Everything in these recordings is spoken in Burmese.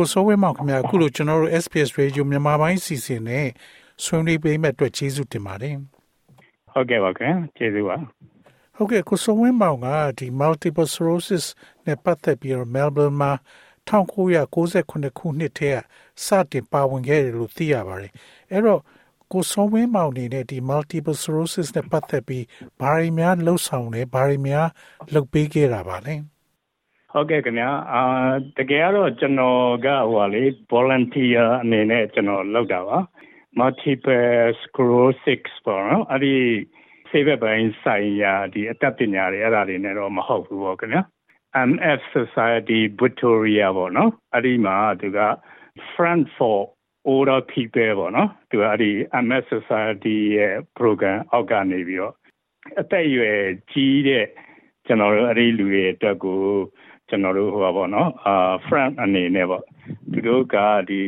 ကိုစိုးဝင်းမောင်ခင်ဗျာအခုလိုကျွန်တော်တို့ SPS Radio မြန်မာပိုင်းစီစဉ်နဲ့ဆွေးနွေးပေးမဲ့အတွက်ကျေးဇူးတင်ပါတယ်ဟုတ်ကဲ့ပါခင်ကျေးဇူးပါဟုတ်ကဲ့ကိုစိုးဝင်းမောင်ကဒီ multiple sclerosis နဲ့ပတ်သက်ပြီးတော့ Melbourne မှာ1998ခုနှစ်ထဲကစတင်ပါဝင်ခဲ့တယ်လို့သိရပါတယ်အဲ့တော့ကိုစောဝင်းမောင်နေနဲ့ဒီ multiple sclerosis နဲ့ပတ်သက်ပြီးဘာတွေများလှုပ်ဆောင်လဲဘာတွေများလုပ်ပေးခဲ့တာပါလဲ ဟုတ်ကဲ့ခင်ဗျာအာတကယ်ကတော့ကျွန်တော်ကဟိုပါလေ volunteer အနေနဲ့ကျွန်တော်လုပ်တာပါ multiple sclerosis ပေါ့နော်အဲ့ဒီဆေးဘက်ပိုင်းဆိုင်ရာဒီအတတ်ပညာတွေအဲ့ဒါတွေနဲ့တော့မဟုတ်ဘူးပေါ့ခင်ဗျာ MF Society Victoria ပေါ့နော်အဲ့ဒီမှာသူက Front for Older People ပေါ့နော်သူကအဲ့ဒီ MS Society ရဲ့ program အောက်ကနေပြီးတော့အသက်အရွယ်ကြီးတဲ့ကျွန်တော်တို့အဲ့ဒီလူတွေအတွက်ကို ကျွန်တော်တို့ဟိုပါပေါ့နော်အာ front အနေနဲ့ပေါ့သူတို့ကဒီ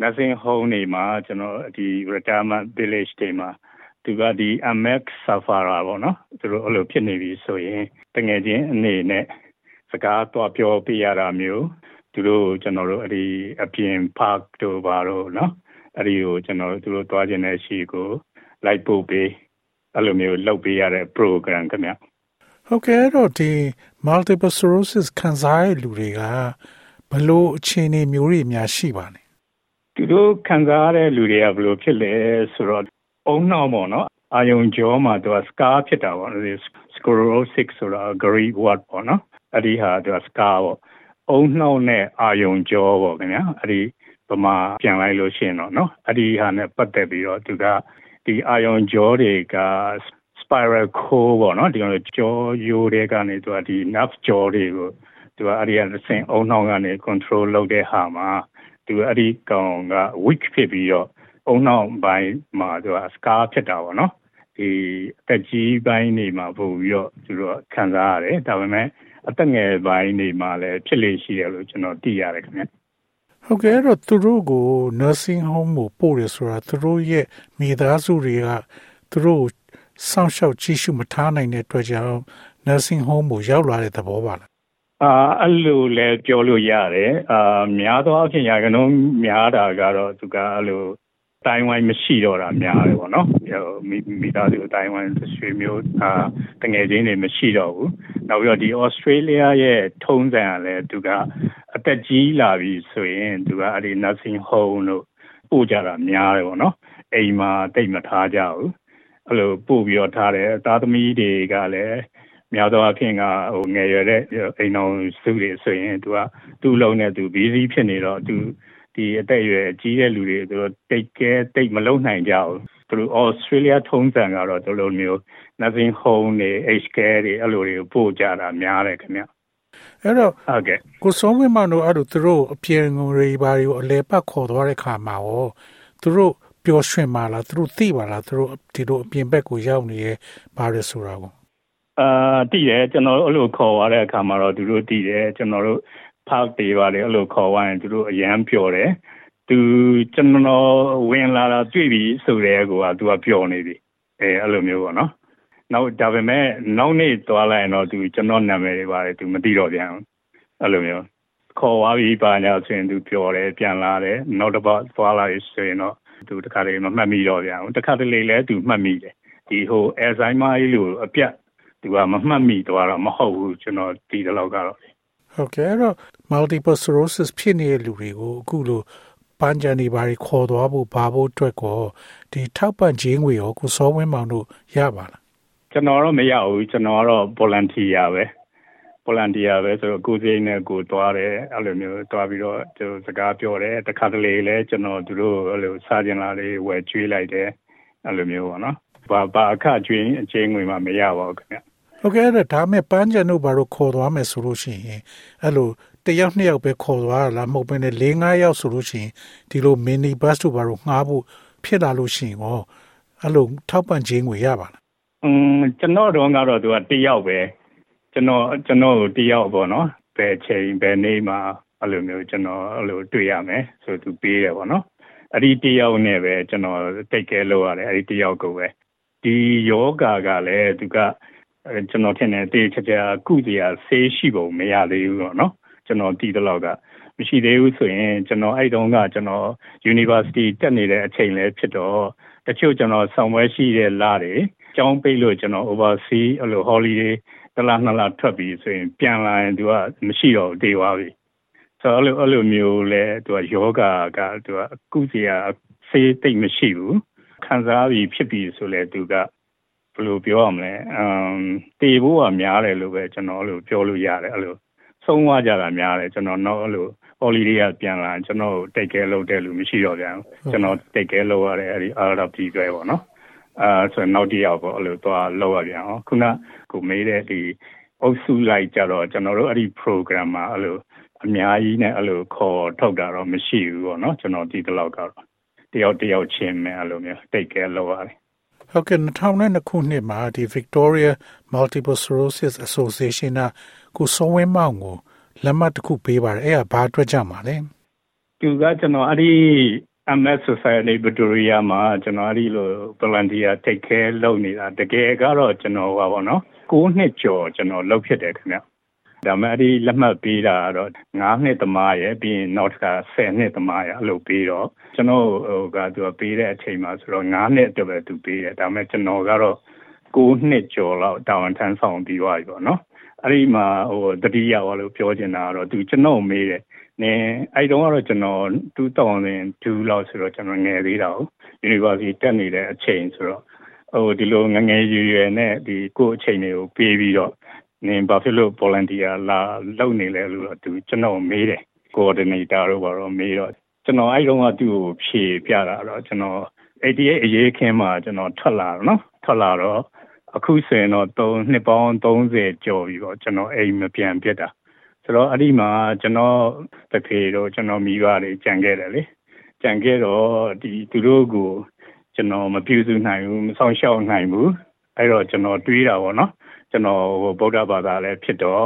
nursing home တွေမှာကျွန်တော်ဒီ retirement village တွေမှာသူကဒီ MX Safara ပေါ့နော်သူတို့အဲ့လိုဖြစ်နေပြီဆိုရင်တငယ်ချင်းအနေနဲ့စကားတော့ပြောပြရတာမျိုးသူတို့ကျွန်တော်တို့အဲ့ဒီအပြင် park တို့ဘာလို့နော်အဲ့ဒီကိုကျွန်တော်တို့သူတို့သွားခြင်းတဲ့ရှိကို လိုက်ပို့ပေးအဲ့လိုမျိုးလုပ်ပေးရတဲ့ program ခင်ဗျ ဟုတ်ကဲ့တော့ဒီ multiple sclerosis ခံစားရတဲ့လူတွေကဘလို့အခြေအနေမျိုးတွေများရှိပါလဲသူတို့ခံစားရတဲ့လူတွေကဘလို့ဖြစ်လဲဆိုတော့အုံနှောင်းပေါ့နော်အာယုံကြောမှာသူက scar ဖြစ်တာပေါ့ sclerosis ဆိုတာ Greek word ပေါ့နော်အဲ့ဒီဟာသူက scar ပေါ့အုံနှောင်းနဲ့အာယုံကြောပေါ့ခင်ဗျာအဲ့ဒီပမာပြန်လိုက်လို့ရှိရင်တော့နော်အဲ့ဒီဟာနဲ့ပတ်သက်ပြီးတော့သူကဒီအာယုံကြောတွေက spiral core ပေါ့နော်ဒီလိုကြောရိုးတွေကနေသူကဒီ nerve ကြောတွေကိုသူကအဲ့ဒီအဆင့်အုံနှောင်းကနေ control လုပ်တဲ့ဟာမှာသူအဲ့ဒီကောင်က weak ဖြစ်ပြီးတော့အုံနှောင်းပိုင်းမှာသူက scar ဖြစ်တာပေါ့နော်ဒီအသက်ကြီးပိုင်းနေမှာပို့ပြီးတော့သူတို့ခံစားရတယ်ဒါပေမဲ့အသက်ငယ်ပိုင်းနေမှာလည်းဖြစ်လေရှိတယ်လို့ကျွန်တော်သိရတယ်ခင်ဗျဟုတ်ကဲ့တော့သူတို့ကို nursing home ကိုပို့ရဆိုတာသူတို့ရဲ့မိသားစုတွေကသူတို့ စောင့်ရှောက်ကြည့်ရှုမထားနိုင်တဲ့အတွက်ကြောင့် nursing home ကိုရောက်လာတဲ့သဘောပါလားအာအဲ့လိုလဲပြောလို့ရတယ်အာများသောအားဖြင့်ရာခိုင်နှုန်းများတာကတော့သူကအဲ့လိုတိုင်ဝမ်မရှိတော့တာများတယ်ပေါ့နော်မိမိသားစုတိုင်ဝမ်ဆွေမျိုးအာတငယ်ချင်းတွေမရှိတော့ဘူးနောက်ပြီးတော့ဒီ Australia ရဲ့ထုံးစံကလည်းသူကအသက်ကြီးလာပြီဆိုရင်သူကအဲ့ဒီ nursing home လို့ပို့ကြတာများတယ်ပေါ့နော်အိမ်မှာတိတ်မထားကြဘူး အဲ့လိုပို့ပြီးတော့ထားတယ်သားသမီးတွေကလည်းများသောအားဖြင့်ကဟိုငယ်ရွယ်တဲ့အိမ်တော်စုတွေဆိုရင်သူကသူ့လုံးနဲ့သူ busy ဖြစ်နေတော့သူဒီအသက်အရွယ်ကြီးတဲ့လူတွေသူတို့တိတ်ကဲတိတ်မလုံနိုင်ကြဘူးသူတို့ Australia ထုံးစံကတော့ဒီလိုမျိုး nursing home တွေ age care တွေအဲ့လိုတွေပို့ကြတာများတယ်ခင်ဗျအဲ့တော့ဟုတ်ကဲ့ကိုစုံးဝင်းမတို့အဲ့လိုသူတို့အပြင်ငွေဘာတွေကိုအလဲပတ်ခေါ်သွားတဲ့ခါမှာရောသူတို့ ပျော်ရွှင်ပါလားသူတို့သိပါလားသူတို့ဒီလိုအပြင်ဘက်ကိုရောက်နေရဲဘာလဲဆိုတာကိုအာတည်တယ်ကျွန်တော်တို့အဲ့လိုခေါ်သွားတဲ့အခါမှာတော့သူတို့တည်တယ်ကျွန်တော်တို့ဖောက်သေးပါလေအဲ့လိုခေါ်သွားရင်သူတို့အရန်ပျော်တယ်သူကျွန်တော်ဝင်လာတာတွေ့ပြီဆိုတဲ့ကောကသူကပျော်နေပြီအဲအဲ့လိုမျိုးပေါ့နော်နောက်ဒါပေမဲ့နောက်နေ့သွားလိုက်ရင်တော့သူကျွန်တော်နာမည်တွေပါတယ်သူမသိတော့ပြန်ဘူးအဲ့လိုမျိုးခေါ်သွားပြီးပါညာဆိုရင်သူပျော်တယ်ပြန်လာတယ်နောက်တစ်ပတ်သွားလာဆိုရင်တော့ သူတခါတလေမမှတ်မိတော့ပြန်ဘူးတခါတလေလည်းသူမှတ်မိတယ်ဒီဟိုအယ်ဇိုင်းမာကြီးလို့အပြတ်သူကမမှတ်မိတော့တော့မဟုတ်ဘူးကျွန်တော်ဒီတော့ကတော့ဟုတ်ကဲ့အဲ့တော့ multiple sclerosis ဖြစ်နေတဲ့လူတွေကိုအခုလိုပန်းချန်တွေဘာတွေခေါ်သွားဖို့ဘာဖို့အတွက်ကိုဒီထောက်ပံ့ခြင်းငွေရောကိုစောဝင်းမောင်တို့ရပါလားကျွန်တော်တော့မရဘူးကျွန်တော်ကတော့ volunteer ပဲ volunteer ပဲဆိုတော့ကိုယ်စိတ်နဲ့ကိုသွားတယ်အဲ့လိုမျိုးသွားပြီးတော့ကျွန်တော်စကားပြောတယ်တခါတလေလည်းကျွန်တော်သူတို့အဲ့လိုစားကျင်လာလေးဝယ်ကျွေးလိုက်တယ်အဲ့လိုမျိုးပေါ့နော်ဘာဘာအခကျွေးအချင်းငွေမှမရပါဘူးခင်ဗျဟုတ်ကဲ့အဲ့ဒါမဲ့ပန်းချန်တို့ဘာလို့ခေါ်သွားမယ်ဆိုလို့ရှိရင်အဲ့လိုတယောက်နှစ်ယောက်ပဲခေါ်သွားလားမဟုတ်ဘဲနဲ့၄၅ယောက်ဆိုလို့ရှိရင်ဒီလို mini bus တို့ဘာလို့ငှားဖို့ဖြစ်လာလို့ရှိရင်ရောအဲ့လိုထောက်ပံ့ခြင်းငွေရပါလားอืมကျွန်တော်တော့ကတော့သူကတယောက်ပဲ ကျွန်တော်ကျွန်တော်တယောက်ပေါ့နော်ဘယ်ချိန်ဘယ်နေ့မှာအဲ့လိုမျိုးကျွန်တော်အဲ့လိုတွေ့ရမယ်ဆိုသူပေးတယ်ပေါ့နော်အဲ့ဒီတယောက်နဲ့ပဲကျွန်တော်တိတ်ကဲလို့ရတယ်အဲ့ဒီတယောက်ကိုပဲဒီယောဂါကလည်းသူကကျွန်တော်ထင်တယ်တေးချာချာကုတရားဆေးရှိပုံမရသေးဘူးတော့နော်ကျွန်တော်တည်တဲ့လောက်ကမရှိသေးဘူးဆိုရင်ကျွန်တော်အဲ့တုန်းကကျွန်တော် University တက်နေတဲ့အချိန်လည်းဖြစ်တော့တချို့ကျွန်တော်ဆောင်ပွဲရှိတဲ့လတွေကျောင်းပိတ်လို့ကျွန်တော် overseas အဲ့လို holiday တလားနှစ်လားထွက်ပြီးဆိုရင်ပြန်လာရင်သူကမရှိတော့တေးသွားပြီဆိုတော့အဲ့လိုအဲ့လိုမျိုးလဲသူကယောဂကသူကကုစီယာဆေးတိတ်မရှိဘူးခံစားပြီးဖြစ်ပြီးဆိုလဲသူကဘယ်လိုပြောရမလဲအမ်တေဖို့ကများတယ်လို့ပဲကျွန်တော်အဲ့လိုပြောလို့ရတယ်အဲ့လိုဆုံးသွားကြတာများတယ်ကျွန်တော်တော့အဲ့လို holiday ကပြန်လာကျွန်တော်တိတ်ကဲလုပ်တဲ့လူမရှိတော့ပြန်ကျွန်တော်တိတ်ကဲလုပ်ရတယ်အဲ့ဒီ RFP ကျွဲပေါ့နော် အာဆိုနောက်တစ်ယောက်ပေါ့အဲ့လိုသွားလောက်ရပြန်အောင်ခုနကိုမေးတဲ့ဒီအုပ်စုလိုက်ကြတော့ကျွန်တော်တို့အဲ့ဒီ program မှာအဲ့လိုအများကြီးနဲ့အဲ့လိုခေါ်ထုတ်တာတော့မရှိဘူးပေါ့နော်ကျွန်တော်ဒီတလောက်ကတော့တယောက်တယောက်ချင်းပဲအဲ့လိုမျိုးတိတ်ကဲလောက်ရတယ်ဟုတ်ကဲ့2002ခုနှစ်မှာဒီ Victoria Multiple Sclerosis Association ကကိုစောဝင်းမောင်ကိုလက်မှတ်တစ်ခုပေးပါတယ်အဲ့ဒါဘာအတွက်ကြမှာလဲသူကကျွန်တော်အဲ့ဒီ MS Society Victoria မှာကျွန်တော်အဲ့ဒီလို volunteer take care လုပ်နေတာတကယ်ကတော့ကျွန်တော်ဟာပေါ့နော်9နှစ်ကျော်ကျွန်တော်လုပ်ဖြစ်တယ်ခင်ဗျဒါမှအဲ့ဒီလက်မှတ်ပေးတာတော့9နှစ်သမားရဲ့ပြီးရင်နောက်တစ်ခါ10နှစ်သမားရဲ့အဲ့လိုပေးတော့ကျွန်တော်ဟိုကသူကပေးတဲ့အချိန်မှာဆိုတော့9နှစ်အတွက်ပဲသူပေးတယ်ဒါမှကျွန်တော်ကတော့9နှစ်ကျော်လောက်တာဝန်ထမ်းဆောင်ပြီးသွားပြီပေါ့နော်အဲ့ဒီမှာဟိုတတိယဝါလို့ပြောချင်တာကတော့သူကျွန်တော်မေးတယ် နင်းအဲ့တုန်းကတော့ကျွန်တော်2002လောက်ဆိုတော့ကျွန်တော်ငယ်သေးတာကို University တက်နေတဲ့အချိန်ဆိုတော့ဟိုဒီလိုငငယ်ရွယ်ရွယ်နဲ့ဒီကိုယ့်အချိန်တွေကိုပေးပြီးတော့နင်းဘာဖြစ်လို့ volunteer လာလုပ်နေလဲလို့တော့သူကျွန်တော်မေးတယ် coordinator တို့ဘာလို့မေးတော့ကျွန်တော်အဲ့တုန်းကသူ့ကိုဖြေပြတာတော့ကျွန်တော်88အရေးခင်းမှာကျွန်တော်ထွက်လာတော့နော်ထွက်လာတော့အခုဆိုရင်တော့3နှစ်ပေါင်း30ကျော်ပြီပေါ့ကျွန်တော်အိမ်မပြန်ပြစ်တာ ဆိုတော့အဲ့ဒီမှာကျွန်တော်တဖေတို့ကျွန်တော်မိဘတွေကြံခဲ့တယ်လေကြံခဲ့တော့ဒီသူတို့ကိုကျွန်တော်မပြုစုနိုင်ဘူးမဆောင်ရှောက်နိုင်ဘူးအဲ့တော့ကျွန်တော်တွေးတာပေါ့နော်ကျွန်တော်ဗုဒ္ဓဘာသာလည်းဖြစ်တော့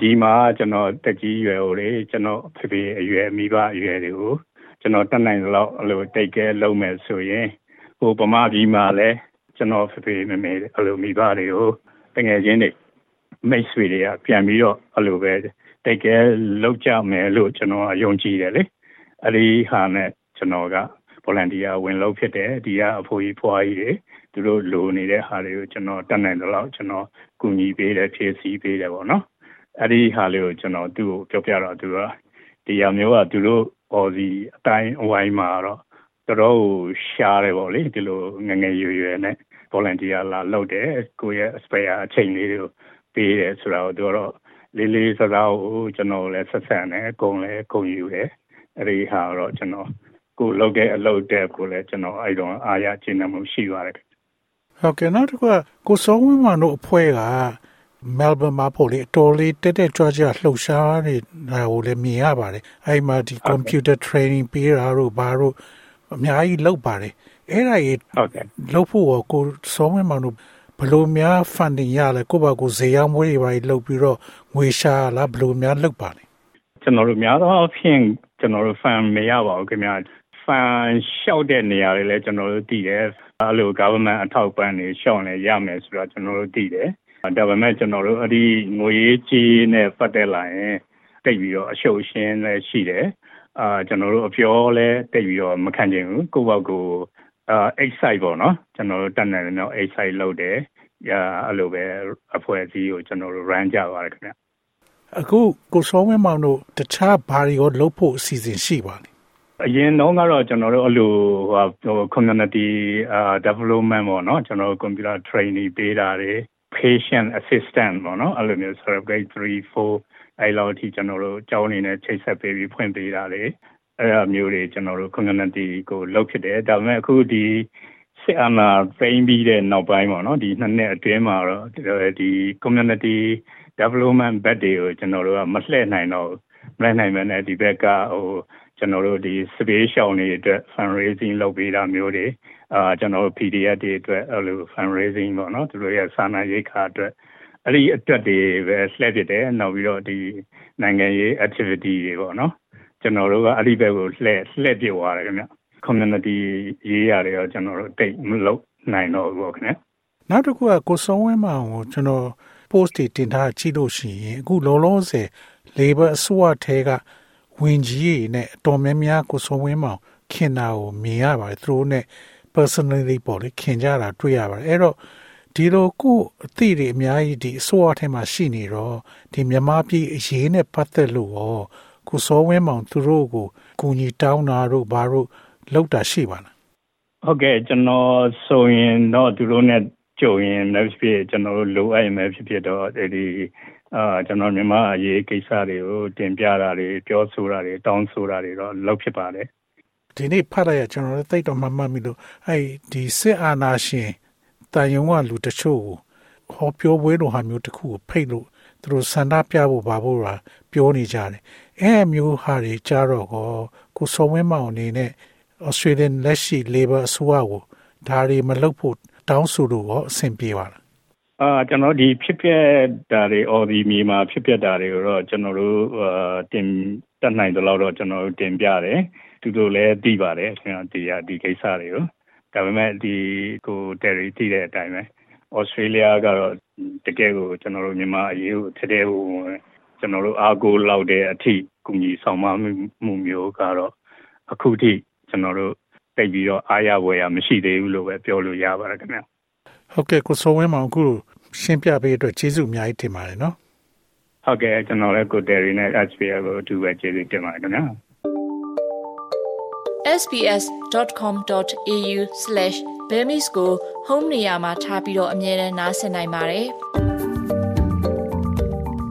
ဒီမှာကျွန်တော်တက်ကြီးရွယ်ဟိုလေကျွန်တော်ဖေဖေအရွယ်မိဘအရွယ်တွေကိုကျွန်တော်တက်နိုင်လောက်အဲ့လိုတိတ်ကဲလုံးမယ်ဆိုရင်ဟိုဗမာပြည်မှာလည်းကျွန်တော်ဖေဖေမေမေအဲ့လိုမိဘတွေကိုတငယ်ချင်းတွေမိတ်ဆွေတွေကပြန်ပြီးတော့အဲ့လိုပဲ တိတ်ကဲလောက်ကြမယ်လို့ကျွန်တော်ယုံကြည်တယ်လေအဲ့ဒီဟာနဲ့ကျွန်တော်က volunteer ဝင်လို့ဖြစ်တယ်ဒီကအဖိုးကြီးဖွားကြီးတွေသူတို့လိုနေတဲ့ဟာတွေကိုကျွန်တော်တတ်နိုင်တော့ကျွန်တော်ကူညီပေးတယ်ဖြည့်ဆည်းပေးတယ်ပေါ့နော်အဲ့ဒီဟာလေးကိုကျွန်တော်သူ့ကိုပြောပြတော့သူကဒီရမျိုးကသူတို့အော်စီအတိုင်းအဝိုင်းမှာတော့တော်တော်ရှားတယ်ပေါ့လေဒီလိုငငယ်ရွယ်ရွယ်နဲ့ volunteer လာလုပ်တယ်ကိုယ့်ရဲ့ spare အချိန်လေးတွေကိုပေးတယ်ဆိုတော့သူကတော့ လေးလေးစားစားကိုကျွန်တော်လည်းဆက်ဆံတယ်အကုန်လည်းအကုန်ယူတယ်အဲ့ဒီဟာတော့ကျွန်တော်ကိုလုပ်တဲ့အလုပ်တဲ့ကိုလည်းကျွန်တော်အဲ့တော့အားရခြင်းနဲ့မှုရှိပါတယ်ဟုတ်ကဲ့နောက်တစ်ခုကကိုစောဝင်းမတို့အဖွဲ့ကမဲလ်ဘန်မှာပို့လေအတော်လေးတက်တက်ကြွကြွလှုပ်ရှားနေတာကိုလည်းမြင်ရပါတယ်အဲ့မှာဒီ computer training ပေးတာတို့ဘာတို့အများကြီးလုပ်ပါတယ်အဲ့ဒါကြီးဟုတ်ကဲ့လုပ်ဖို့ကိုစောဝင်းမတို့ ဘလို့များ funding ရလဲကိုယ့်ဘာကိုဈေးရောက်မွေးတွေပါလုပ်ပြီးတော့ငွေရှာလားဘလို့များလုပ်ပါလဲကျွန်တော်တို့များသောအားဖြင့်ကျွန်တော်တို့ fund မရပါဘူးခင်ဗျာ fund လျှောက်တဲ့နေရာတွေလည်းကျွန်တော်တို့တည်တယ်အဲ့လို government အထောက်ပံ့တွေလျှောက်နေရမယ်ဆိုတော့ကျွန်တော်တို့တည်တယ်ဒါပေမဲ့ကျွန်တော်တို့အဲ့ဒီငွေရေးကြီးနဲ့ပတ်သက်လာရင်တိတ်ပြီးတော့အရှုပ်ရှင်းလည်းရှိတယ်အာကျွန်တော်တို့အပြောလဲတိတ်ပြီးတော့မခံချင်ဘူးကိုယ့်ဘောက်ကို အာ excite ပေါ့နော်ကျွန်တော်တို့တက်နေတယ်နော် excite လုပ်တယ်အာအဲ့လိုပဲအဖွဲ့အစည်းကိုကျွန်တော်တို့ run ကြပါတယ်ခင်ဗျအခုကိုစောဝင်းမောင်တို့တခြားဘာတွေရောလုပ်ဖို့အစီအစဉ်ရှိပါလဲအရင်တော့ကတော့ကျွန်တော်တို့အဲ့လိုဟို community development ပေါ့နော်ကျွန်တော်တို့ computer training ပေးတာတွေ patient assistant ပေါ့နော်အဲ့လိုမျိုး grade 3 4အဲ့လောက်အထိကျွန်တော်တို့ကျောင်းနေနဲ့ချိတ်ဆက်ပေးပြီးဖွင့်ပေးတာလေ အဲ့အမျိုးတွေကျွန်တော်တို့ community ကိုလုပ်ဖြစ်တယ်ဒါပေမဲ့အခုဒီစစစ်အာဏာသိမ်းပြီးတဲ့နောက်ပိုင်းပေါ့နော်ဒီနှစ်နှစ်အတွင်းမှာတော့ဒီ community development ဘက်တွေကိုကျွန်တော်တို့ကမလှည့်နိုင်တော့မလှည့်နိုင်မနဲ့ဒီဘက်ကဟိုကျွန်တော်တို့ဒီ space ရှောင်းတွေအတွက် fundraising လုပ်ပေးတာမျိုးတွေအာကျွန်တော်တို့ PDF တွေအတွက်အဲ့လို fundraising ပေါ့နော်သူတို့ရဲ့စာနာရေးခါအတွက်အဲ့ဒီအတွက်တွေပဲလှည့်ဖြစ်တယ်နောက်ပြီးတော့ဒီနိုင်ငံရေး activity တွေပေါ့နော် ကျွန်တော်တို့ကအဲ့ဒီဘက်ကိုလှည့်လှည့်ပြသွားတယ်ခင်ဗျ community ရေးရတယ်ရောကျွန်တော်တို့တိတ်မလုပ်နိုင်တော့ဘူးခင်ဗျနောက်တစ်ခုကကိုစုံဝင်းမအောင်ကိုကျွန်တော် post တွေတင်ထားကြည့်လို့ရှိရင်အခုလောလောဆယ် labor အစိုးရထဲကဝင်ကြီးတွေနဲ့အတော်များများကိုစုံဝင်းမောင်ခင်တာကိုမြင်ရပါတယ်သူတို့နဲ့ personally ပေါ့လေခင်ကြတာတွေ့ရပါတယ်အဲ့တော့ဒီလိုကိုအသည့်တွေအများကြီးဒီအစိုးရထဲမှာရှိနေတော့ဒီမြန်မာပြည်အရေးနဲ့ပတ်သက်လို့ရော ကိုစောဝင်းမောင်သူတို့ကိုကူညီတောင်းတာတို့ဘာတို့လောက်တာရှိပါလားဟုတ်ကဲ့ကျွန်တော်ဆိုရင်တော့သူတို့နဲ့ကြုံရင်လည်းဖြစ်ကျွန်တော်တို့လိုအပ်ရင်လည်းဖြစ်ဖြစ်တော့ဒီအာကျွန်တော်မြန်မာအရေးကိစ္စတွေကိုတင်ပြတာတွေပြောဆိုတာတွေတောင်းဆိုတာတွေတော့လုပ်ဖြစ်ပါတယ်ဒီနေ့ဖတ်ရကျွန်တော်လည်းသိတော့မှတ်မှတ်မိလို့အဲ့ဒီစစ်အာဏာရှင်တန်ယုံကလူတချို့ကိုဟောပြောပွဲလိုဟာမျိုးတစ်ခုကိုဖိတ်လို့သူတို့ဆန္ဒပြဖို့ပါဖို့ရာပြောနေကြတယ် အဲမျိုးဟာတွေကြတော့ကိုကိုစောဝင်းမောင်အနေနဲ့ Australian လက်ရှိ Labor အစိုးရကိုဒါတွေမလုပ်ဖို့တောင်းဆိုလို့ရောအဆင်ပြေပါလားအာကျွန်တော်ဒီဖြစ်ပျက်တာတွေအော်ဒီမြေမှာဖြစ်ပျက်တာတွေကိုတော့ကျွန်တော်တို့တင်တက်နိုင်တယ်လို့တော့ကျွန်တော်တို့တင်ပြတယ်သူတို့လည်းသိပါတယ်ကျွန်တော်ဒီဒီကိစ္စတွေကိုဒါပေမဲ့ဒီကိုတယ်ရီသိတဲ့အတိုင်းပဲဩစတြေးလျကတော့တကယ်ကိုကျွန်တော်တို့မြန်မာအရေးကိုတကယ်ကို ကျွန်တော်တို့အားကိုးလောက်တဲ့အထိကူညီဆောင်မမှုမျိုးကတော့အခုထိကျွန်တော်တို့တိတ်ပြီးတော့အားရဝယ်ရမရှိသေးဘူးလို့ပဲပြောလို့ရပါတယ်ခင်ဗျဟုတ်ကဲ့ကိုစိုးဝင်းမောင်အခုရှင်းပြပေးအတွက်ကျေးဇူးအများကြီးတင်ပါတယ်နော်ဟုတ်ကဲ့ကျွန်တော်လည်းကိုတယ်ရီနဲ့ SPL ကိုအတူပဲကျေးဇူးတင်ပါတယ်ခင်ဗျာ sbs.com.au/bemis ကို home နေရာမှာထားပြီးတော့အမြဲတမ်းနှာစင်နိုင်ပါတယ်။